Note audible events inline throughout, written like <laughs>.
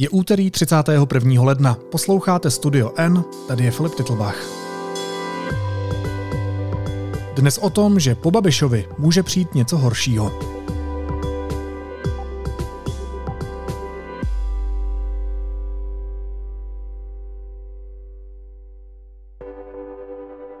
Je úterý 31. ledna. Posloucháte Studio N, tady je Filip Titlbach. Dnes o tom, že po Babišovi může přijít něco horšího.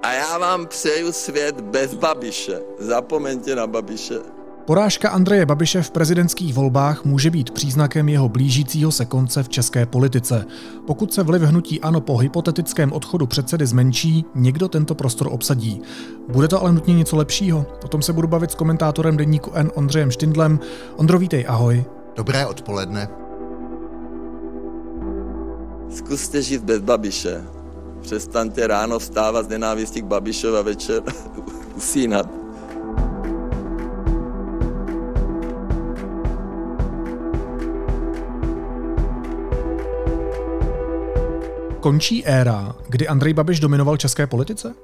A já vám přeju svět bez Babiše. Zapomeňte na Babiše. Porážka Andreje Babiše v prezidentských volbách může být příznakem jeho blížícího se konce v české politice. Pokud se vliv hnutí ANO po hypotetickém odchodu předsedy zmenší, někdo tento prostor obsadí. Bude to ale nutně něco lepšího? O tom se budu bavit s komentátorem deníku N Ondřejem Štindlem. Ondro, vítej, ahoj. Dobré odpoledne. Zkuste žít bez Babiše. Přestaňte ráno vstávat z nenávistí k Babišovi a večer <laughs> usínat. Končí éra, kdy Andrej Babiš dominoval české politice?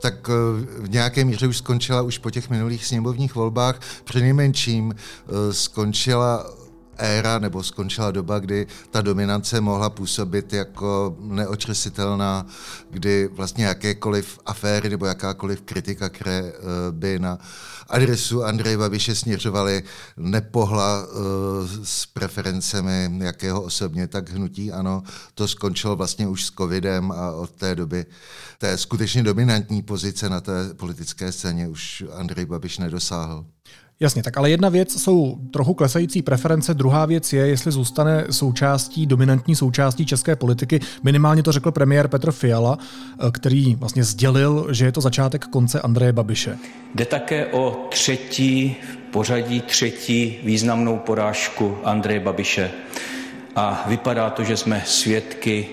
tak eh, v nějaké míře už skončila už po těch minulých sněmovních volbách. Přinejmenším eh, skončila éra nebo skončila doba, kdy ta dominance mohla působit jako neočresitelná, kdy vlastně jakékoliv aféry nebo jakákoliv kritika, které eh, by na adresu Andreje Babiše směřovaly, nepohla eh, s preferencemi jakého osobně, tak hnutí ano, to skončilo vlastně už s covidem a od té doby té skutečně dominantní pozice na té politické scéně už Andrej Babiš nedosáhl. Jasně, tak ale jedna věc jsou trochu klesající preference, druhá věc je, jestli zůstane součástí, dominantní součástí české politiky. Minimálně to řekl premiér Petr Fiala, eh, který vlastně sdělil, že je to začátek konce Andreje Babiše. Jde také o třetí, pořadí třetí významnou porážku Andreje Babiše. A vypadá to, že jsme svědky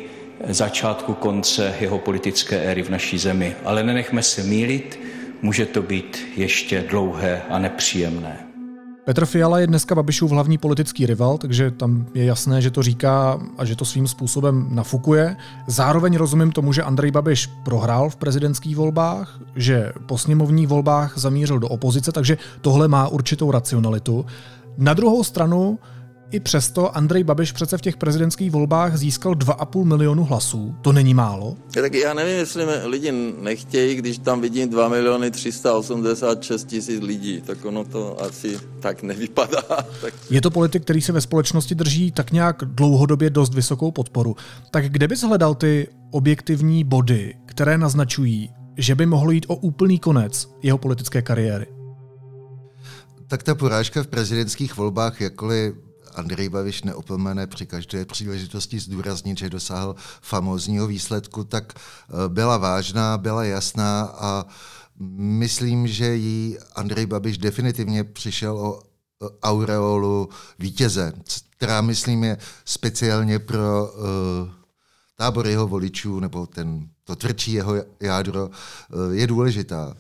začátku konce jeho politické éry v naší zemi. Ale nenechme se mílit, může to být ještě dlouhé a nepříjemné. Petr Fiala je dneska Babišův hlavní politický rival, takže tam je jasné, že to říká a že to svým způsobem nafukuje. Zároveň rozumím tomu, že Andrej Babiš prohrál v prezidentských volbách, že po sněmovních volbách zamířil do opozice, takže tohle má určitou racionalitu. Na druhou stranu i přesto Andrej Babiš přece v těch prezidentských volbách získal 2,5 milionu hlasů. To není málo? Tak já nevím, jestli lidi nechtějí, když tam vidím 2 miliony 386 tisíc lidí, tak ono to asi tak nevypadá. <laughs> Tak... Je to politik, který se ve společnosti drží tak nějak dlouhodobě dost vysokou podporu. Tak kde bys hledal ty objektivní body, které naznačují, že by mohlo jít o úplný konec jeho politické kariéry? Tak ta porážka v prezidentských volbách, jakkoliv Andrej Babiš neopomene při každé příležitosti zdůraznit, že dosáhl famózního výsledku, tak eh, byla vážná, byla jasná a myslím, že jí Andrej Babiš definitivně přišel o eh, aureolu vítěze, která, myslím, je speciálně pro uh, tábor jeho voličů, nebo ten, to tvrdší jeho jádro, uh, je důležitá.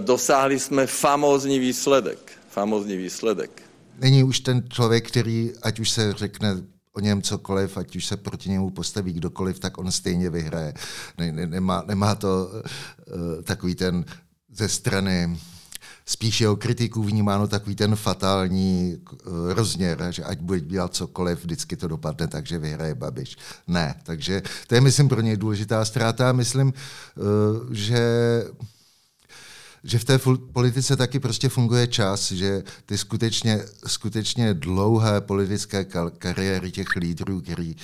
Dosáhli jsme famózní výsledek. Famózní výsledek není už ten člověk, který, ať už se řekne o něm cokoliv, ať už se proti němu postaví kdokoliv, tak on stejně vyhraje. Ne, ne, nemá, nemá to uh, takový ten ze strany spíš jeho kritiků vnímáno takový ten fatální uh, rozměr, že ať bude dělat cokoliv, vždycky to dopadne tak, že vyhraje Babiš. Ne, takže to je, myslím, pro něj důležitá ztráta. Myslím, uh, že že v té politice taky prostě funguje čas, že ty skutečně, skutečně dlouhé politické kariéry těch lídrů, kteří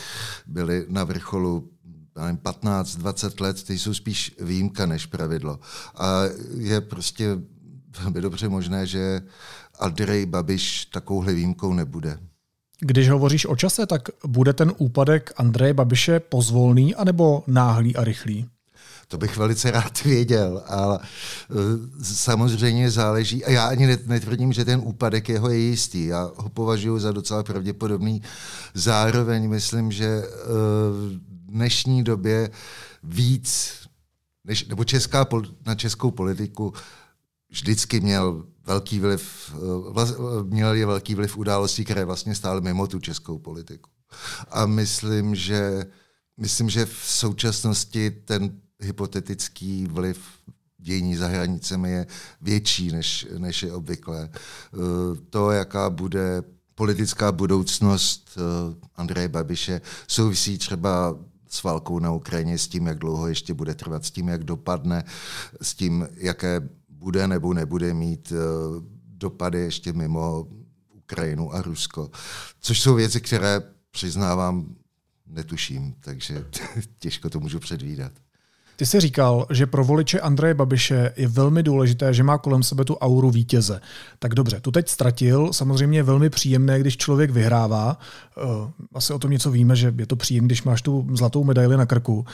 byli na vrcholu 15-20 let, ty jsou spíš výjimka než pravidlo. A je prostě velmi dobře možné, že Andrej Babiš takovouhle výjimkou nebude. Když hovoříš o čase, tak bude ten úpadek Andreje Babiše pozvolný anebo náhlý a rychlý? To bych velice rád věděl, ale uh, samozřejmě záleží. A já ani netvrdím, že ten úpadek jeho je jistý. Já ho považuji za docela pravděpodobný. Zároveň myslím, že uh, v dnešní době víc, než, nebo česká, na českou politiku vždycky měl velký vliv, uh, měl je velký vliv událostí, které vlastně stály mimo tu českou politiku. A myslím, že myslím, že v současnosti ten hypotetický vliv dějní za hranicemi je větší, než, než je obvykle. Eh, to, jaká bude politická budoucnost uh, Andreje Babiše souvisí třeba s válkou na Ukrajině, s tím, jak dlouho ještě bude trvat, s tím, jak dopadne, s tím, jaké bude nebo nebude mít uh, dopady ještě mimo Ukrajinu a Rusko. Což jsou věci, které přiznávám, netuším, takže <laughs> těžko to můžu předvídat. Ty jsi říkal, že pro voliče Andreje Babiše je velmi důležité, že má kolem sebe tu auru vítěze. Tak dobře, tu teď ztratil. Samozřejmě je velmi příjemné, když člověk vyhrává. Eh, asi o tom něco víme, že je to příjemné, když máš tu zlatou medaili na krku.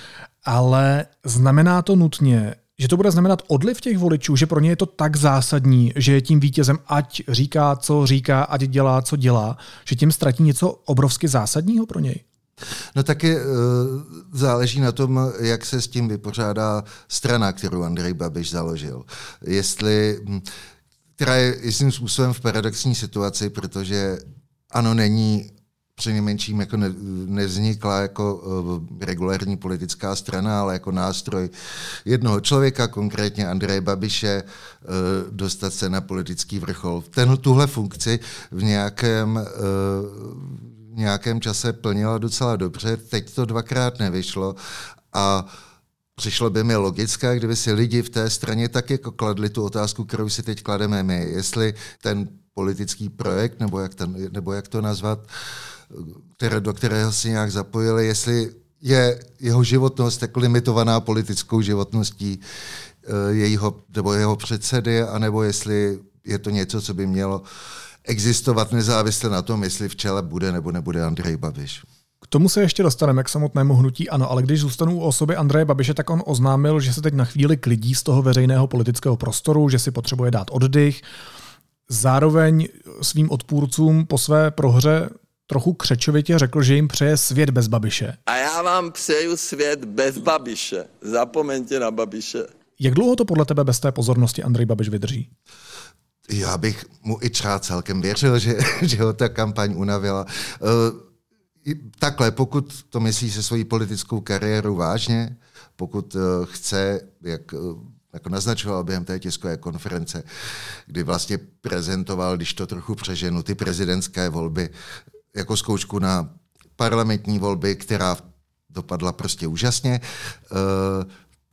Ale znamená to nutně, že to bude znamenat odliv těch voličů, že pro ně je to tak zásadní, že je tím vítězem, ať říká, co říká, ať dělá, co dělá, že tím ztratí něco obrovsky zásadního pro něj? No taky uh, záleží na tom, jak se s tím vypořádá strana, kterou Andrej Babiš založil. Jestli, hm, která je jistým způsobem v paradoxní situaci, protože ano, není přinejmenším jako ne, nevznikla jako uh, regulární politická strana, ale jako nástroj jednoho člověka, konkrétně Andreje Babiše, uh, dostat se na politický vrchol. Ten, tuhle funkci v nějakém uh, nějakém čase plnila docela dobře, teď to dvakrát nevyšlo a Přišlo by mi logické, kdyby si lidi v té straně tak jako kladli tu otázku, kterou si teď klademe my. Jestli ten politický projekt, nebo jak, ten, nebo jak to nazvat, které, do kterého si nějak zapojili, jestli je jeho životnost jako limitovaná politickou životností eh, jejího, nebo jeho předsedy, anebo jestli je to něco, co by mělo existovat nezávisle na tom, jestli v čele bude nebo nebude Andrej Babiš. K tomu se ještě dostaneme k samotnému hnutí ano, ale když zůstanu u osoby Andreje Babiše, tak on oznámil, že se teď na chvíli klidí z toho veřejného politického prostoru, že si potřebuje dát oddych. Zároveň svým odpůrcům po své prohře trochu křečovitě řekl, že jim přeje svět bez Babiše. A já vám přeju svět bez Babiše. Zapomeňte na Babiše. Jak dlouho to podle tebe bez té pozornosti Andrej Babiš vydrží? Já bych mu i třeba celkem věřil, že, <laughs> že ho ta kampaň unavila. Uh, takhle, pokud to myslí se svojí politickou kariéru vážně, pokud uh, chce, jak uh, jako naznačoval během té tiskové konference, kdy vlastně prezentoval, když to trochu přeženu, ty prezidentské volby jako zkoušku na parlamentní volby, která dopadla prostě úžasně,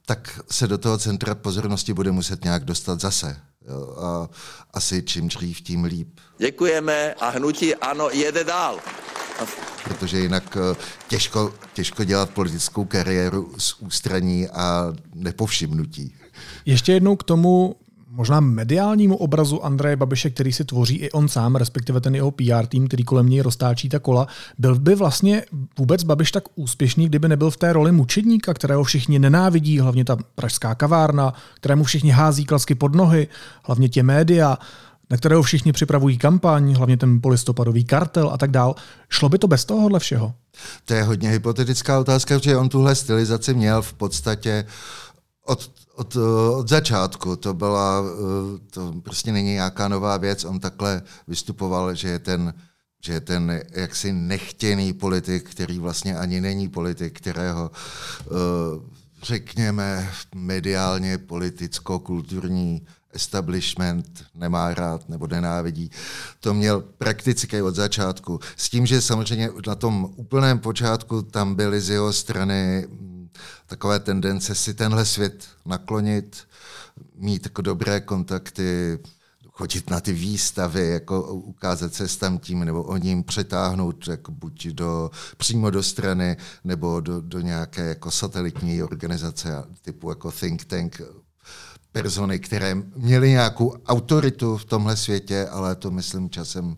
tak se do toho centra pozornosti bude muset nějak dostat zase. Jo, a asi čím dřív, tím líp. Děkujeme a hnutí ano jede dál. Protože jinak eh, těžko, těžko dělat politickou kariéru z ústraní a nepovšimnutí. Ještě jednou k tomu možná mediálnímu obrazu Andreje Babiše, který si tvoří i on sám, respektive ten jeho PR tým, který kolem něj roztáčí ta kola, byl by vlastně vůbec Babiš tak úspěšný, kdyby nebyl v té roli mučedníka, kterého všichni nenávidí, hlavně ta pražská kavárna, kterému všichni hází klasky pod nohy, hlavně tě média, na kterého všichni připravují kampaň, hlavně ten polistopadový kartel a tak dál. Šlo by to bez tohohle všeho? To je hodně hypotetická otázka, protože on tuhle stylizaci měl v podstatě od od, eh, od začátku. To byla, eh, to prostě není nějaká nová věc. On takhle vystupoval, že je ten, že je ten jaksi nechtěný politik, který vlastně ani není politik, kterého eh, řekněme mediálně politicko-kulturní establishment nemá rád nebo nenávidí. To měl prakticky od začátku. S tím, že samozřejmě na tom úplném počátku tam byly z jeho strany takové tendence si tenhle svět naklonit, mít jako dobré kontakty, chodit na ty výstavy, jako ukázat se s tam tím, nebo o ním přetáhnout jako buď do, přímo do strany, nebo do, do nějaké jako satelitní organizace typu jako think tank, persony, které měly nějakou autoritu v tomhle světě, ale to myslím časem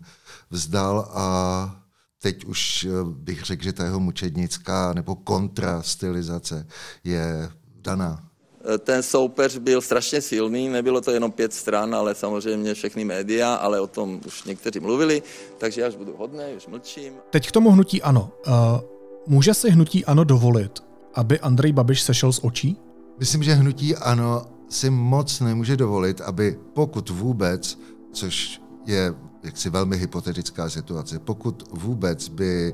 vzdal a teď už eh, bych řekl, že ta jeho mučednická nebo kontrastylizace je daná. Eh, ten soupeř byl strašně silný, nebylo to jenom pět stran, ale samozřejmě všechny média, ale o tom už někteří mluvili, takže já už budu hodný, už mlčím. Teď k tomu hnutí ano. Uh, může si hnutí ano dovolit, aby Andrej Babiš sešel z očí? Myslím, že hnutí ano si moc nemůže dovolit, aby pokud vůbec, což je jaksi velmi hypotetická situace. Pokud vůbec by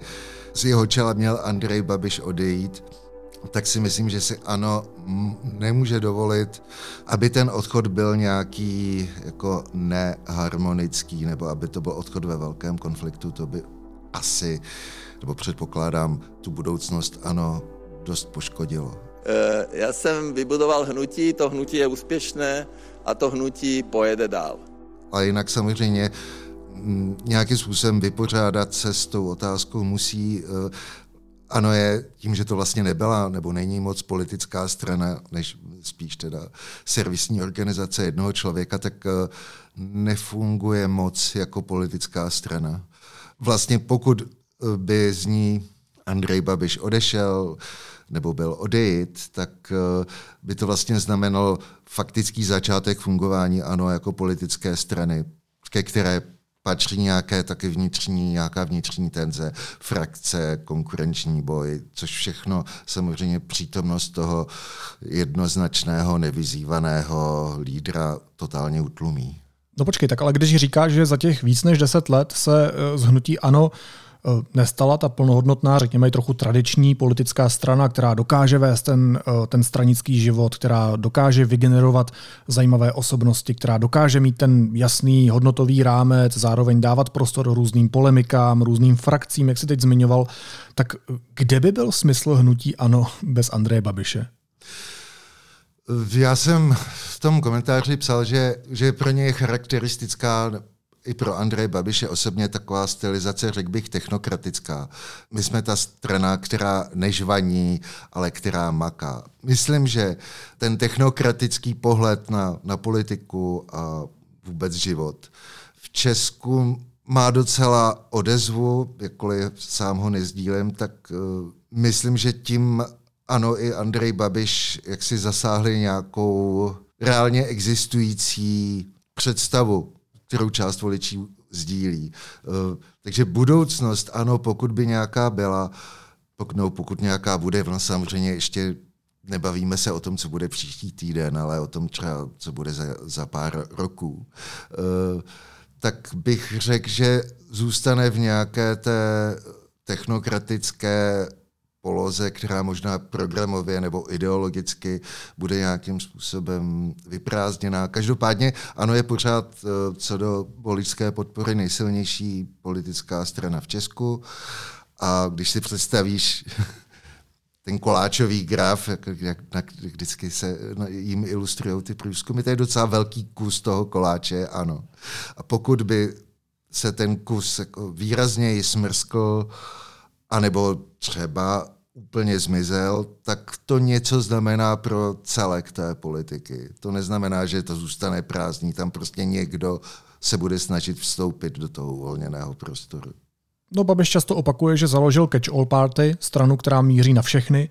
z jeho čela měl Andrej Babiš odejít, tak si myslím, že si ano nemůže dovolit, aby ten odchod byl nějaký jako neharmonický, nebo aby to byl odchod ve velkém konfliktu, to by asi, nebo předpokládám, tu budoucnost ano dost poškodilo. Eh, já jsem vybudoval hnutí, to hnutí je úspěšné a to hnutí pojede dál. A jinak samozřejmě mm, nějakým způsobem vypořádat se s tou otázkou musí eh, ano je tím, že to vlastně nebyla nebo není moc politická strana, než spíš teda servisní organizace jednoho člověka, tak eh, nefunguje moc jako politická strana. Vlastně pokud by z ní Andrej Babiš odešel, nebo byl odejít, tak eh, by to vlastně znamenalo faktický začátek fungování ANO jako politické strany, ke které patří nějaké taky vnitřní, nějaká vnitřní tenze, frakce, konkurenční boj, což všechno samozřejmě přítomnost toho jednoznačného, nevyzývaného lídra totálně utlumí. No počkej, tak ale když říkáš, že za těch víc než deset let se eh, z hnutí ANO nestala ta plnohodnotná, řekněme i trochu tradiční politická strana, která dokáže vést ten, eh, ten stranický život, která dokáže vygenerovat zajímavé osobnosti, která dokáže mít ten jasný hodnotový rámec, zároveň dávat prostor různým polemikám, různým frakcím, jak si teď zmiňoval, tak kde by byl smysl hnutí ANO bez Andreje Babiše? Já jsem v tom komentáři psal, že, že pro ně je charakteristická i pro Andreje Babiše osobně taková stylizace, řekl bych, technokratická. My jsme ta strana, která nežvaní, ale která maká. Myslím, že ten technokratický pohled na, na politiku a vůbec život v Česku má docela odezvu, jakkoliv sám ho nezdílem, tak uh, myslím, že tím ano i Andrej Babiš jak si zasáhli nějakou reálně existující představu kterou část voličů sdílí. Eh, takže budoucnost, ano, pokud by nějaká byla, pokud, no, pokud nějaká bude, ona samozřejmě ještě nebavíme se o tom, co bude příští týden, ale o tom třeba, co bude za, za pár roků, eh, tak bych řekl, že zůstane v nějaké té technokratické poloze, která možná programově nebo ideologicky bude nějakým způsobem vyprázdněná. Každopádně ano, je pořád eh, co do voličské podpory nejsilnější politická strana v Česku. A když si představíš <laughs> ten koláčový graf, jak, jak, jak vždycky se no, jim ilustrují ty průzkumy, to je docela velký kus toho koláče, ano. A pokud by se ten kus jako výrazněji smrskl, anebo třeba úplně zmizel, tak to něco znamená pro celek té politiky. To neznamená, že to zůstane prázdný, tam prostě někdo se bude snažit vstoupit do toho uvolněného prostoru. No Babiš často opakuje, že založil Catch-all Party, stranu, která míří na všechny.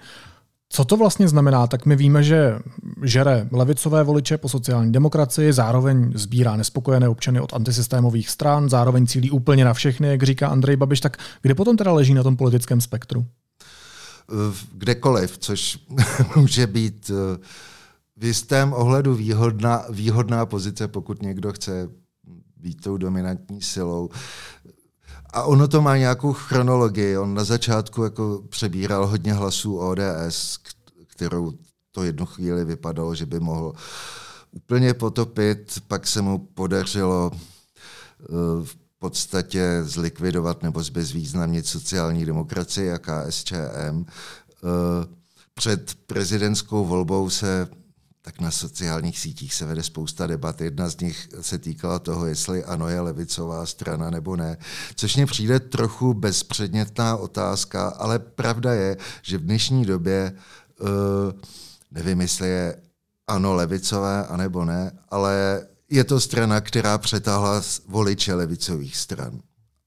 Co to vlastně znamená? Tak my víme, že žere levicové voliče po sociální demokracii, zároveň sbírá nespokojené občany od antisystémových stran, zároveň cílí úplně na všechny, jak říká Andrej Babiš. Tak kde potom teda leží na tom politickém spektru? Kdekoliv, což <laughs> může být eh, v jistém ohledu výhodná, výhodná pozice, pokud někdo chce být tou dominantní silou. A ono to má nějakou chronologii. On na začátku jako přebíral hodně hlasů ODS, kterou to jednu chvíli vypadalo, že by mohl úplně potopit. Pak se mu podařilo eh, v podstatě zlikvidovat nebo zbezvýznamnit sociální demokracii a KSČM. Eh, před prezidentskou volbou se tak na sociálních sítích se vede spousta debat. Jedna z nich se týkala toho, jestli ano je levicová strana nebo ne, což mně přijde trochu bezpředmětná otázka, ale pravda je, že v dnešní době uh, nevím, jestli je ano levicové, anebo ne, ale je to strana, která přetáhla voliče levicových stran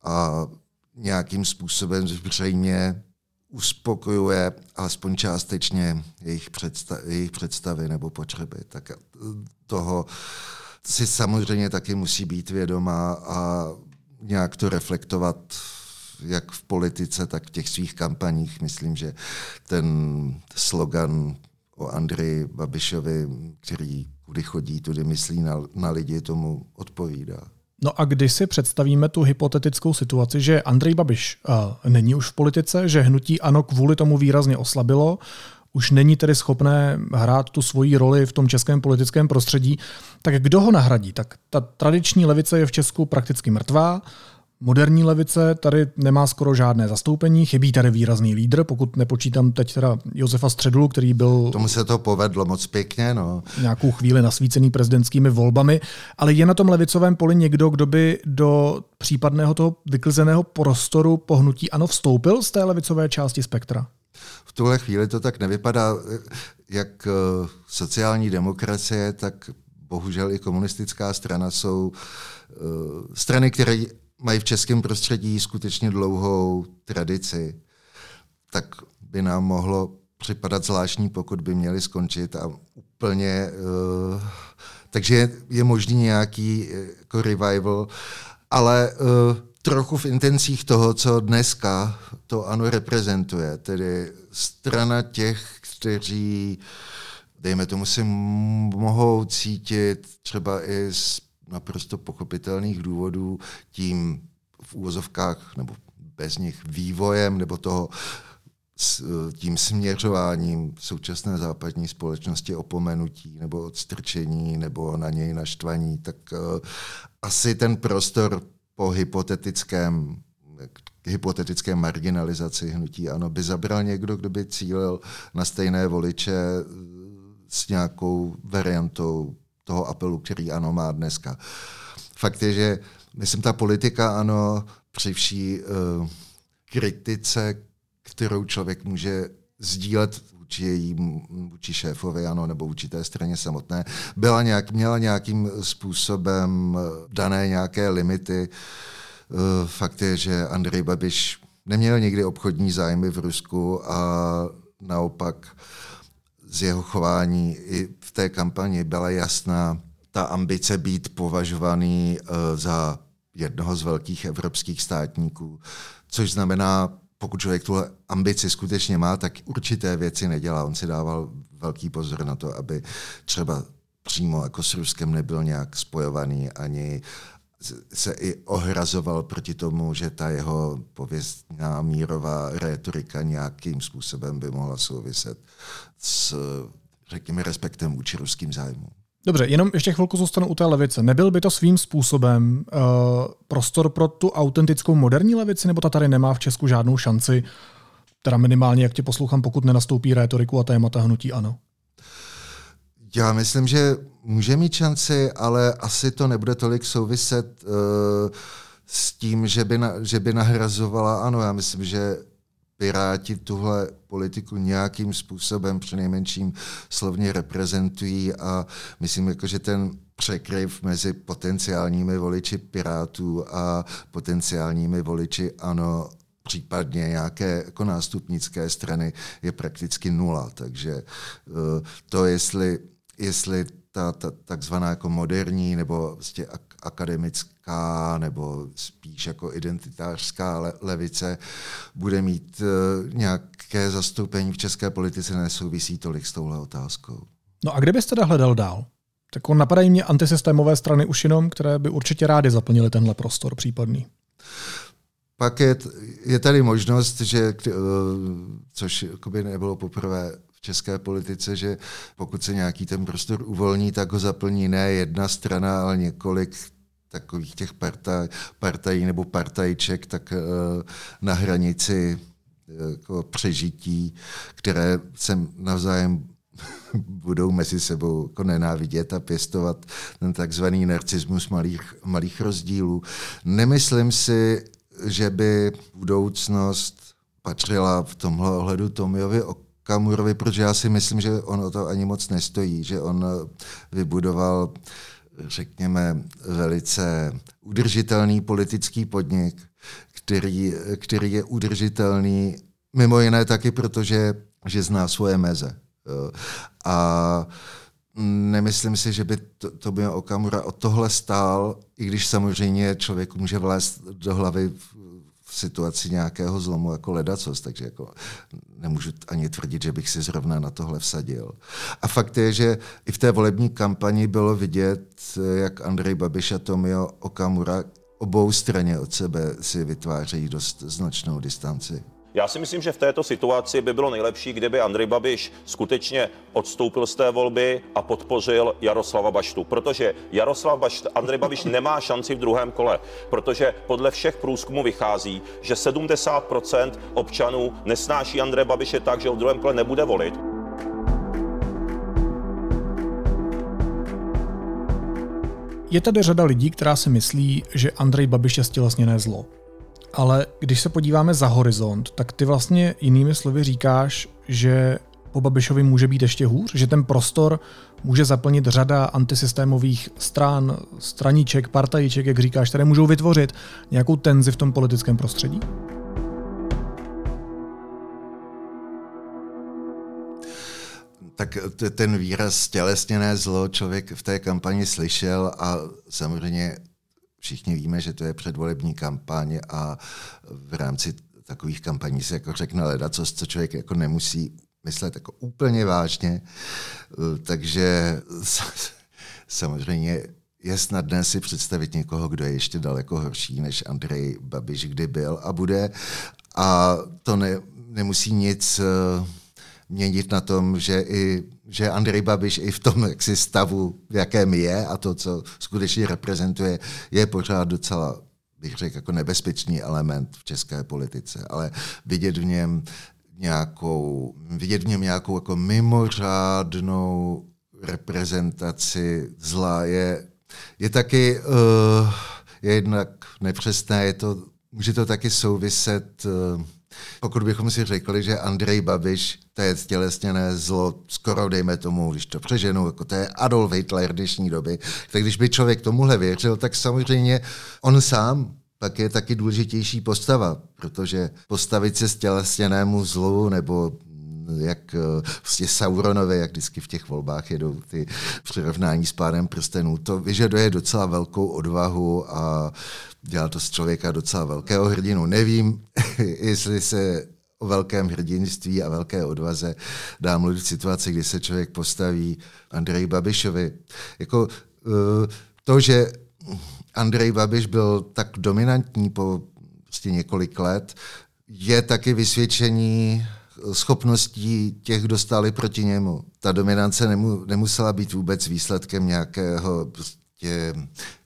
a nějakým způsobem zřejmě uspokojuje alespoň částečně jejich, představ, jejich představy nebo potřeby. Tak toho si samozřejmě taky musí být vědomá a nějak to reflektovat jak v politice, tak v těch svých kampaních. Myslím, že ten slogan o Andreji Babišovi, který kudy chodí, tudy myslí na, na lidi, tomu odpovídá. No a když si představíme tu hypotetickou situaci, že Andrej Babiš uh, není už v politice, že hnutí ANO kvůli tomu výrazně oslabilo, už není tedy schopné hrát tu svoji roli v tom českém politickém prostředí, tak kdo ho nahradí? Tak ta tradiční levice je v Česku prakticky mrtvá, Moderní levice tady nemá skoro žádné zastoupení, chybí tady výrazný lídr, pokud nepočítám teď teda Josefa Středulu, který byl... Tomu se to povedlo moc pěkně, no. Nějakou chvíli nasvícený prezidentskými volbami, ale je na tom levicovém poli někdo, kdo by do případného toho vyklizeného prostoru pohnutí ano vstoupil z té levicové části spektra? V tuhle chvíli to tak nevypadá, jak eh, sociální demokracie, tak bohužel i komunistická strana jsou eh, strany, které mají v českém prostředí skutečně dlouhou tradici, tak by nám mohlo připadat zvláštní, pokud by měli skončit a úplně... Uh, takže je možný nějaký uh, jako revival, ale uh, trochu v intencích toho, co dneska to ANO reprezentuje, tedy strana těch, kteří, dejme tomu, si mohou cítit třeba i z naprosto pochopitelných důvodů tím v úvozovkách nebo bez nich vývojem nebo toho s tím směřováním současné západní společnosti opomenutí nebo odstrčení nebo na něj naštvaní, tak uh, asi ten prostor po hypotetickém hypotetické marginalizaci hnutí ano, by zabral někdo, kdo by cílil na stejné voliče s nějakou variantou toho apelu, který ano má dneska. Fakt je, že myslím, ta politika ano při vší uh, kritice, kterou člověk může sdílet vůči jejím, vůči šéfovi, ano, nebo vůči té straně samotné, byla nějak, měla nějakým způsobem dané nějaké limity. Uh, fakt je, že Andrej Babiš neměl nikdy obchodní zájmy v Rusku a naopak z jeho chování i v té kampani byla jasná ta ambice být považovaný uh, za jednoho z velkých evropských státníků, což znamená, pokud člověk tuhle ambici skutečně má, tak určité věci nedělá. On si dával velký pozor na to, aby třeba přímo jako s Ruskem nebyl nějak spojovaný ani se i ohrazoval proti tomu, že ta jeho pověstná mírová rétorika nějakým způsobem by mohla souviset s, řekněme, respektem vůči ruským zájmům. Dobře, jenom ještě chvilku zůstanu u té levice. Nebyl by to svým způsobem uh, prostor pro tu autentickou moderní levici, nebo ta tady nemá v Česku žádnou šanci, teda minimálně, jak tě poslouchám, pokud nenastoupí rétoriku a témata hnutí ano? Já myslím, že může mít šanci, ale asi to nebude tolik souviset uh, s tím, že by, na, že by nahrazovala ano. Já myslím, že Piráti tuhle politiku nějakým způsobem přinejmenším slovně reprezentují a myslím, jako, že ten překryv mezi potenciálními voliči Pirátů a potenciálními voliči ANO případně nějaké jako nástupnické strany je prakticky nula. Takže eh, to, jestli, jestli ta, ta takzvaná jako moderní nebo vlastně akademická nebo spíš jako identitářská le, levice bude mít uh, nějaké zastoupení v české politice, nesouvisí tolik s touhle otázkou. No a kde byste teda hledal dál? Tak on napadají mě antisystémové strany už jenom, které by určitě rádi zaplnili tenhle prostor případný. Pak je, je tady možnost, že, eh, což by nebylo poprvé české politice, že pokud se nějaký ten prostor uvolní, tak ho zaplní ne jedna strana, ale několik takových těch partaj, partají nebo partajček, tak uh, na hranici uh, jako přežití, které se navzájem <laughs> budou mezi sebou jako nenávidět a pěstovat ten takzvaný narcismus malých, malých rozdílů. Nemyslím si, že by budoucnost patřila v tomhle ohledu Tomiovi Kamurovi, protože já si myslím, že on o to ani moc nestojí, že on vybudoval, řekněme, velice udržitelný politický podnik, který, který je udržitelný mimo jiné taky, protože že zná svoje meze. A nemyslím si, že by to, to by Okamura o tohle stál, i když samozřejmě člověk může vlézt do hlavy situaci nějakého zlomu jako ledacos, takže jako nemůžu ani tvrdit, že bych si zrovna na tohle vsadil. A fakt je, že i v té volební kampani bylo vidět, jak Andrej Babiš a Tomio Okamura obou straně od sebe si vytvářejí dost značnou distanci. Já si myslím, že v této situaci by bylo nejlepší, kdyby Andrej Babiš skutečně odstoupil z té volby a podpořil Jaroslava Baštu, protože Jaroslav Bašt, Andrej Babiš <laughs> nemá šanci v druhém kole, protože podle všech průzkumů vychází, že 70% občanů nesnáší Andrej Babiše tak, že v druhém kole nebude volit. Je tady řada lidí, která si myslí, že Andrej Babiš je stělesněné zlo. Ale když se podíváme za horizont, tak ty vlastně jinými slovy říkáš, že po Babišovi může být ještě hůř, že ten prostor může zaplnit řada antisystémových stran, straníček, partajíček, jak říkáš, které můžou vytvořit nějakou tenzi v tom politickém prostředí? tak ten výraz tělesněné zlo člověk v té kampani slyšel a samozřejmě všichni víme, že to je předvolební kampaň a v rámci takových kampaní se jako řekne leda, co, co člověk jako nemusí myslet jako úplně vážně. Takže <laughs> samozřejmě je snadné si představit někoho, kdo je ještě daleko horší než Andrej Babiš kdy byl a bude. A to ne, nemusí nic uh, měnit na tom, že i že Andrej Babiš i v tom <laughs> jaksi stavu, v jakém je a to, co skutečně reprezentuje, je pořád docela bych řekl, jako nebezpečný element v české politice, ale vidět v něm nějakou, vidět v něm nějakou jako mimořádnou reprezentaci zla je, je taky uh, je jednak nepřesné, je to, může to taky souviset uh, pokud bychom si řekli, že Andrej Babiš, to je stělesněné zlo, skoro dejme tomu, když to přeženu, jako to je Adolf Hitler dnešní doby, tak když by člověk tomuhle věřil, tak samozřejmě on sám pak je taky důležitější postava, protože postavit se stělesněnému zlu nebo jak vlastně Sauronovi, jak vždycky v těch volbách jedou ty přirovnání s pádem prstenů. To vyžaduje docela velkou odvahu a dělá to z člověka docela velkého hrdinu. Nevím, <laughs> jestli se o velkém hrdinství a velké odvaze dá mluvit v situaci, kdy se člověk postaví Andrej Babišovi. Jako eh, to, že Andrej Babiš byl tak dominantní po prostě několik let, je taky vysvědčení schopností těch, kdo stáli proti němu. Ta dominance nemu, nemusela být vůbec výsledkem nějakého prostě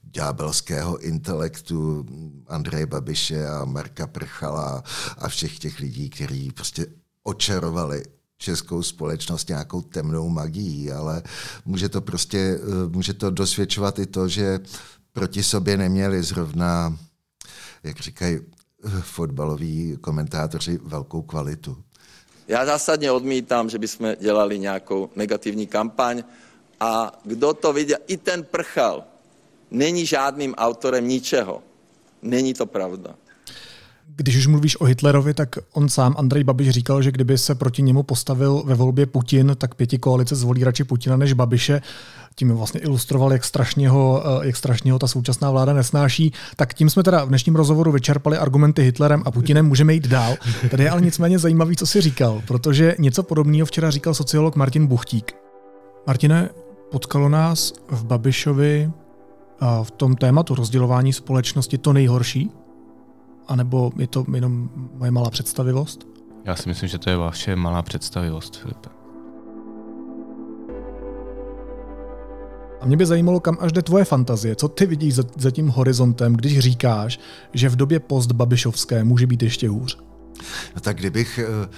ďábelského intelektu Andreje Babiše a Marka Prchala a všech těch lidí, kteří prostě očarovali českou společnost nějakou temnou magií, ale může to prostě, eh, může to dosvědčovat i to, že proti sobě neměli zrovna, jak říkají eh, fotbaloví komentátoři, velkou kvalitu. Já zásadně odmítám, že bychom dělali nějakou negativní kampaň a kdo to viděl, i ten prchal, není žádným autorem ničeho. Není to pravda. Když už mluvíš o Hitlerovi, tak on sám, Andrej Babiš, říkal, že kdyby se proti němu postavil ve volbě Putin, tak pěti koalice zvolí radši Putina než Babiše. Tím vlastně ilustroval, jak strašně, ho, eh, jak strašně ho ta současná vláda nesnáší. Tak tím jsme teda v dnešním rozhovoru vyčerpali argumenty Hitlerem a Putinem, můžeme jít dál. Tady je ale nicméně zajímavý, co si říkal, protože něco podobného včera říkal sociolog Martin Buchtík. Martine, potkalo nás v Babišovi v tom tématu rozdělování společnosti to nejhorší? A nebo je to jenom moje malá představivost? Já si myslím, že to je vaše malá představivost, Filipe. A mě by zajímalo, kam až jde tvoje fantazie. Co ty vidíš za, za tím horizontem, když říkáš, že v době post-Babišovské může být ještě hůř? No tak kdybych, eh,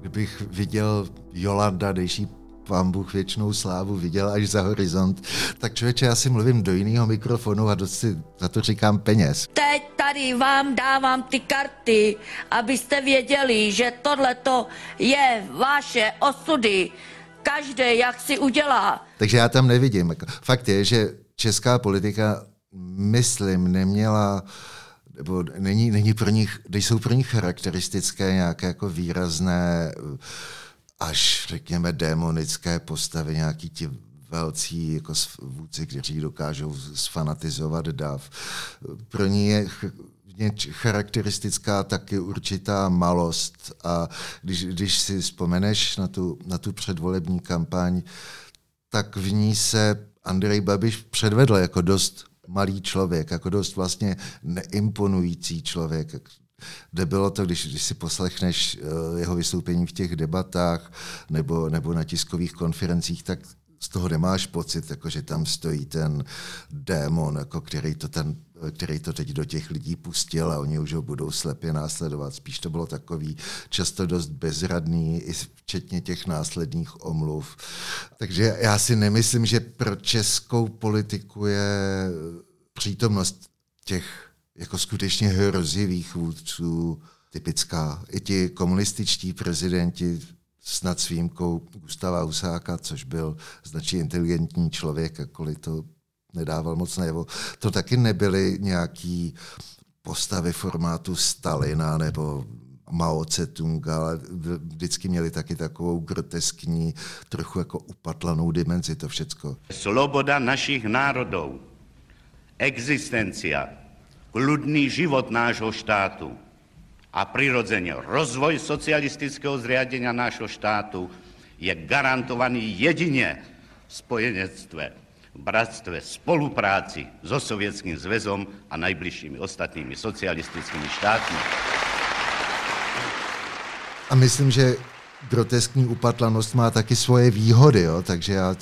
kdybych viděl Jolanda, dejší pán Bůh věčnou slávu viděl až za horizont, tak člověče, já si mluvím do jiného mikrofonu a dost si za to říkám peněz. Teď tady vám dávám ty karty, abyste věděli, že tohle je vaše osudy. Každý, jak si udělá. Takže já tam nevidím. Fakt je, že česká politika, myslím, neměla nebo není, není pro nich, jsou pro nich charakteristické nějaké jako výrazné až řekněme démonické postavy, nějaký ti velcí jako vůdci, kteří dokážou sfanatizovat dav. Pro ní je charakteristická taky určitá malost. A když, když si vzpomeneš na tu, na tu předvolební kampaň, tak v ní se Andrej Babiš předvedl jako dost malý člověk, jako dost vlastně neimponující člověk, kde bylo to, když, když si poslechneš uh, jeho vystoupení v těch debatách nebo, nebo na tiskových konferencích, tak z toho nemáš pocit, jako že tam stojí ten démon, jako který, to ten, který to teď do těch lidí pustil a oni už ho budou slepě následovat. Spíš to bylo takový často dost bezradný, i včetně těch následných omluv. Takže já si nemyslím, že pro českou politiku je přítomnost těch jako skutečně hrozivých vůdců typická. I ti komunističtí prezidenti snad s výjimkou Gustava Husáka, což byl značně inteligentní člověk, jakkoliv to nedával moc najevo, to taky nebyly nějaký postavy formátu Stalina nebo Mao Tse-tunga, ale vždycky měli taky takovou groteskní, trochu jako upatlanou dimenzi to všecko. Sloboda našich národů, existencia, kľudný život nášho štátu, a prirodzene rozvoj socialistického zriadenia nášho štátu je garantovaný jedine v spojenectve, v bratstve, spolupráci so Sovětským zväzom a najbližšími ostatními socialistickými štátmi. A myslím, že groteskní upatlanost má taky svoje výhody, jo? takže já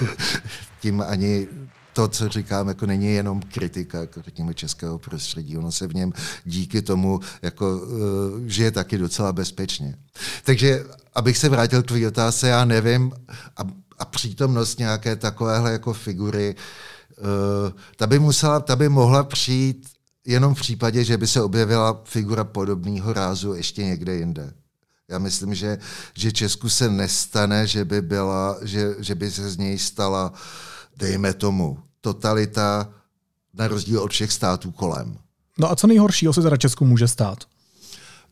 <laughs> tím ani to, co říkám, jako není jenom kritika, jako řekněme, českého prostředí. Ono se v něm díky tomu jako, uh, žije taky docela bezpečně. Takže, abych se vrátil k tvý otázce, já nevím, a, a přítomnost nějaké takovéhle jako figury, uh, ta by musela, ta by mohla přijít jenom v případě, že by se objevila figura podobného rázu ještě někde jinde. Já myslím, že, že Česku se nestane, že by, byla, že, že by se z něj stala, dejme tomu, totalita na rozdíl od všech států kolem. No a co nejhoršího se teda Česku může stát?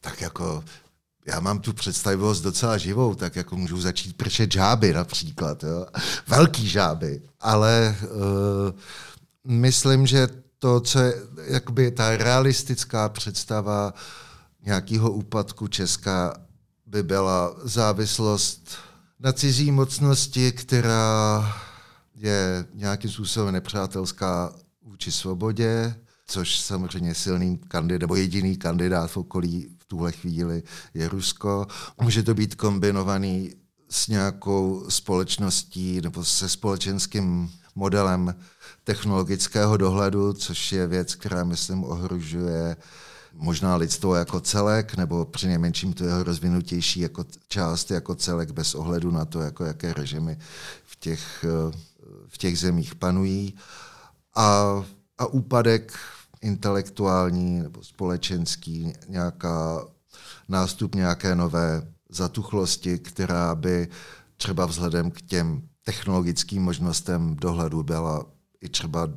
Tak jako já mám tu představivost docela živou, tak jako můžu začít pršet žáby například, jo? velký žáby, ale uh, myslím, že to, co je jakoby ta realistická představa nějakého úpadku Česka, by byla závislost na cizí mocnosti, která je nějakým způsobem nepřátelská vůči svobodě, což samozřejmě silný kandidát, nebo jediný kandidát v okolí v tuhle chvíli je Rusko. Může to být kombinovaný s nějakou společností nebo se společenským modelem technologického dohledu, což je věc, která, myslím, ohrožuje možná lidstvo jako celek, nebo přinejmenším to jeho rozvinutější jako část, jako celek, bez ohledu na to, jako jaké režimy v těch v těch zemích panují a, a úpadek intelektuální nebo společenský, nějaká nástup nějaké nové zatuchlosti, která by třeba vzhledem k těm technologickým možnostem dohledu byla i třeba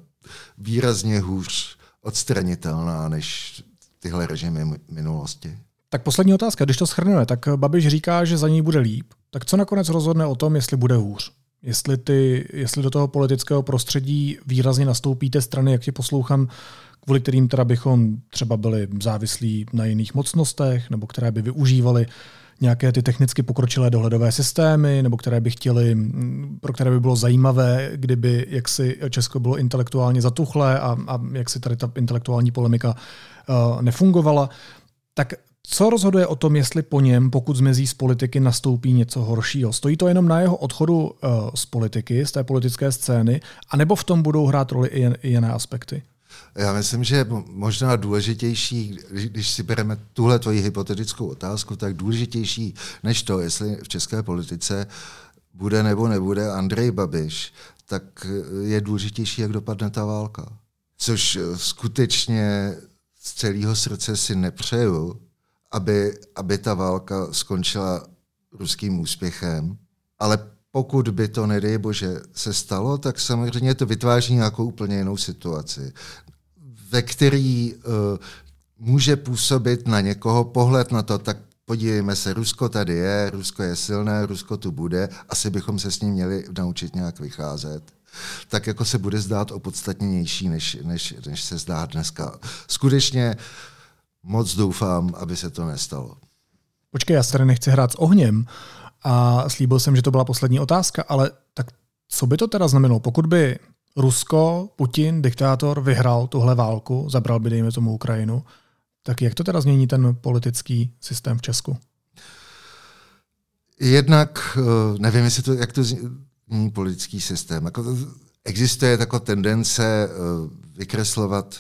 výrazně hůř odstranitelná než tyhle režimy minulosti. Tak poslední otázka, když to schrneme, tak Babiš říká, že za ní bude líp. Tak co nakonec rozhodne o tom, jestli bude hůř? Jestli, ty, jestli do toho politického prostředí výrazně nastoupíte strany, jak tě poslouchám, kvůli kterým teda bychom třeba byli závislí na jiných mocnostech, nebo které by využívali nějaké ty technicky pokročilé dohledové systémy, nebo které by chtěli, pro které by bylo zajímavé, kdyby jak si Česko bylo intelektuálně zatuchlé a, a jak si tady ta intelektuální polemika uh, nefungovala, tak co rozhoduje o tom, jestli po něm, pokud zmizí z politiky, nastoupí něco horšího? Stojí to jenom na jeho odchodu uh, z politiky, z té politické scény, anebo v tom budou hrát roli i, jiné aspekty? Já myslím, že možná důležitější, když si bereme tuhle tvoji hypotetickou otázku, tak důležitější než to, jestli v české politice bude nebo nebude Andrej Babiš, tak je důležitější, jak dopadne ta válka. Což skutečně z celého srdce si nepřeju, aby, aby ta válka skončila ruským úspěchem, ale pokud by to, nedej bože, se stalo, tak samozřejmě to vytváří nějakou úplně jinou situaci, ve který uh, může působit na někoho pohled na to, tak podívejme se, Rusko tady je, Rusko je silné, Rusko tu bude, asi bychom se s ním měli naučit nějak vycházet tak jako se bude zdát opodstatněnější, než, než, než se zdá dneska. Skutečně moc doufám, aby se to nestalo. Počkej, já se tady nechci hrát s ohněm a slíbil jsem, že to byla poslední otázka, ale tak co by to teda znamenalo, pokud by Rusko, Putin, diktátor, vyhrál tuhle válku, zabral by, dejme tomu, Ukrajinu, Tak jak to teda změní ten politický systém v Česku? Jednak, eh, nevím, jestli to, jak to změní politický systém. Jako, existuje taková tendence eh, vykreslovat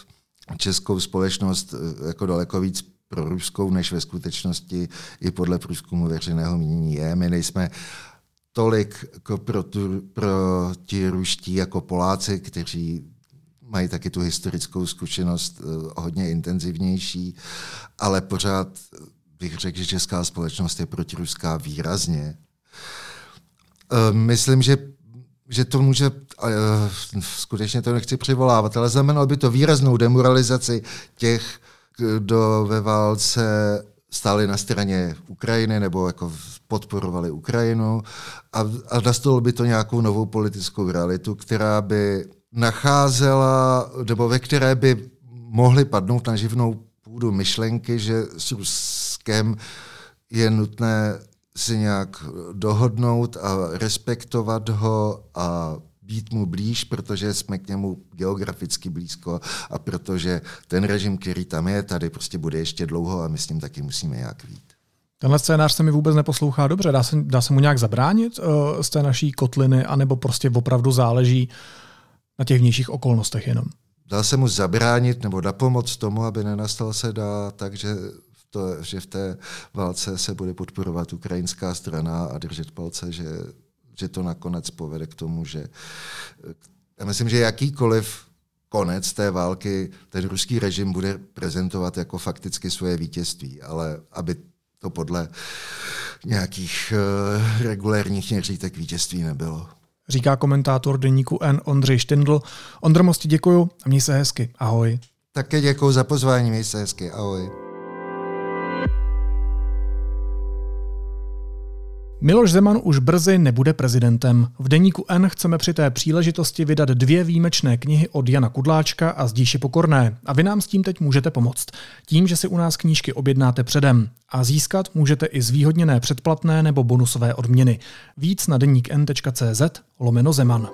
českou společnost eh, jako daleko víc pro ruskou, než ve skutečnosti i podle průzkumu veřejného mínění je. My nejsme tolik jako pro, tu, pro ti ruští jako Poláci, kteří mají taky tu historickou zkušenost uh, hodně intenzivnější, ale pořád bych řekl, že česká společnost je protiruská výrazně. Uh, myslím, že že to může, uh, skutečně to nechci přivolávat, ale znamenalo by to výraznou demoralizaci těch, kdo ve válce stáli na straně Ukrajiny nebo jako podporovali Ukrajinu. A, a nastalo by to nějakou novou politickou realitu, která by nacházela, nebo ve které by mohly padnout na živnou půdu myšlenky, že s Ruskem je nutné si nějak dohodnout a respektovat ho a být mu blíž, protože jsme k němu geograficky blízko a protože ten režim, který tam je, tady prostě bude ještě dlouho a my s ním taky musíme nějak vít. Tenhle scénář se mi vůbec neposlouchá dobře. Dá se, dá se mu nějak zabránit uh, z té naší kotliny, anebo prostě opravdu záleží na těch vnějších okolnostech jenom? Dá se mu zabránit nebo na pomoc tomu, aby nenastal se dá tak, že to, že v té válce se bude podporovat ukrajinská strana a držet palce, že že to nakonec povede k tomu, že já myslím, že jakýkoliv konec té války ten ruský režim bude prezentovat jako fakticky svoje vítězství, ale aby to podle nějakých uh, regulérních měřítek vítězství nebylo. Říká komentátor deníku N. Ondřej Štendl. Ondro, moc děkuju a měj se hezky. Ahoj. Také děkuji za pozvání, měj se hezky. Ahoj. Miloš Zeman už brzy nebude prezidentem. V deníku N chceme při té příležitosti vydat dvě výjimečné knihy od Jana Kudláčka a Zdíši Pokorné. A vy nám s tím teď můžete pomoct. Tím, že si u nás knížky objednáte předem. A získat můžete i zvýhodněné předplatné nebo bonusové odměny. Víc na deníkn.cz lomeno Zeman.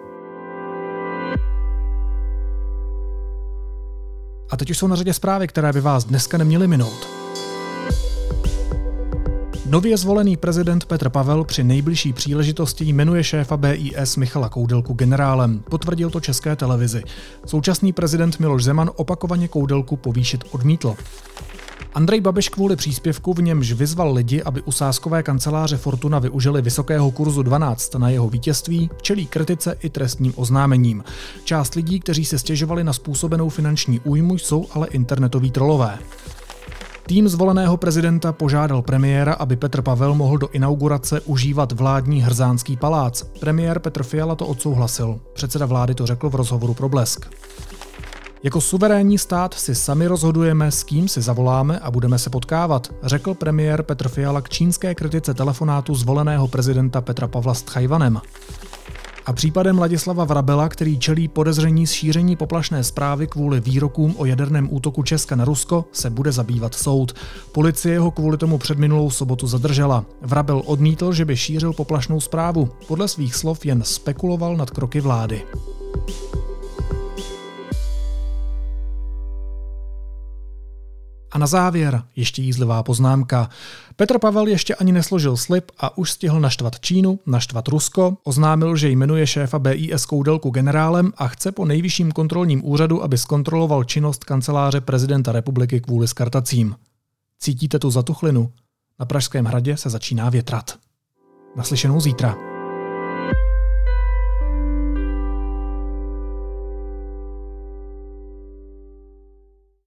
A teď už jsou na řadě zprávy, které by vás dneska neměly minout. Nově zvolený prezident Petr Pavel při nejbližší příležitosti jmenuje šéfa BIS Michala Koudelku generálem. Potvrdil to české televizi. Současný prezident Miloš Zeman opakovaně Koudelku povýšit odmítl. Andrej Babiš kvůli příspěvku v němž vyzval lidi, aby u sáskové kanceláře Fortuna využili vysokého kurzu 12 na jeho vítězství, čelí kritice i trestním oznámením. Část lidí, kteří se stěžovali na způsobenou finanční újmu, jsou ale internetoví trolové. Tým zvoleného prezidenta požádal premiéra, aby Petr Pavel mohl do inaugurace užívat vládní hrzánský palác. Premiér Petr Fiala to odsouhlasil. Předseda vlády to řekl v rozhovoru pro Blesk. Jako suverénní stát si sami rozhodujeme, s kým si zavoláme a budeme se potkávat, řekl premiér Petr Fiala k čínské kritice telefonátu zvoleného prezidenta Petra Pavla s Tchajvanem. A případem Ladislava Vrabela, který čelí podezření z šíření poplašné zprávy kvůli výrokům o jaderném útoku Česka na Rusko, se bude zabývat soud. Policie ho kvůli tomu před minulou sobotu zadržela. Vrabel odmítl, že by šířil poplašnou zprávu. Podle svých slov jen spekuloval nad kroky vlády. Na závěr ještě jízlivá poznámka. Petr Pavel ještě ani nesložil slib a už stihl naštvat Čínu, naštvat Rusko, oznámil, že jmenuje šéfa BIS Koudelku generálem a chce po nejvyšším kontrolním úřadu, aby zkontroloval činnost kanceláře prezidenta republiky kvůli skartacím. Cítíte tu zatuchlinu? Na Pražském hradě se začíná větrat. Naslyšenou zítra.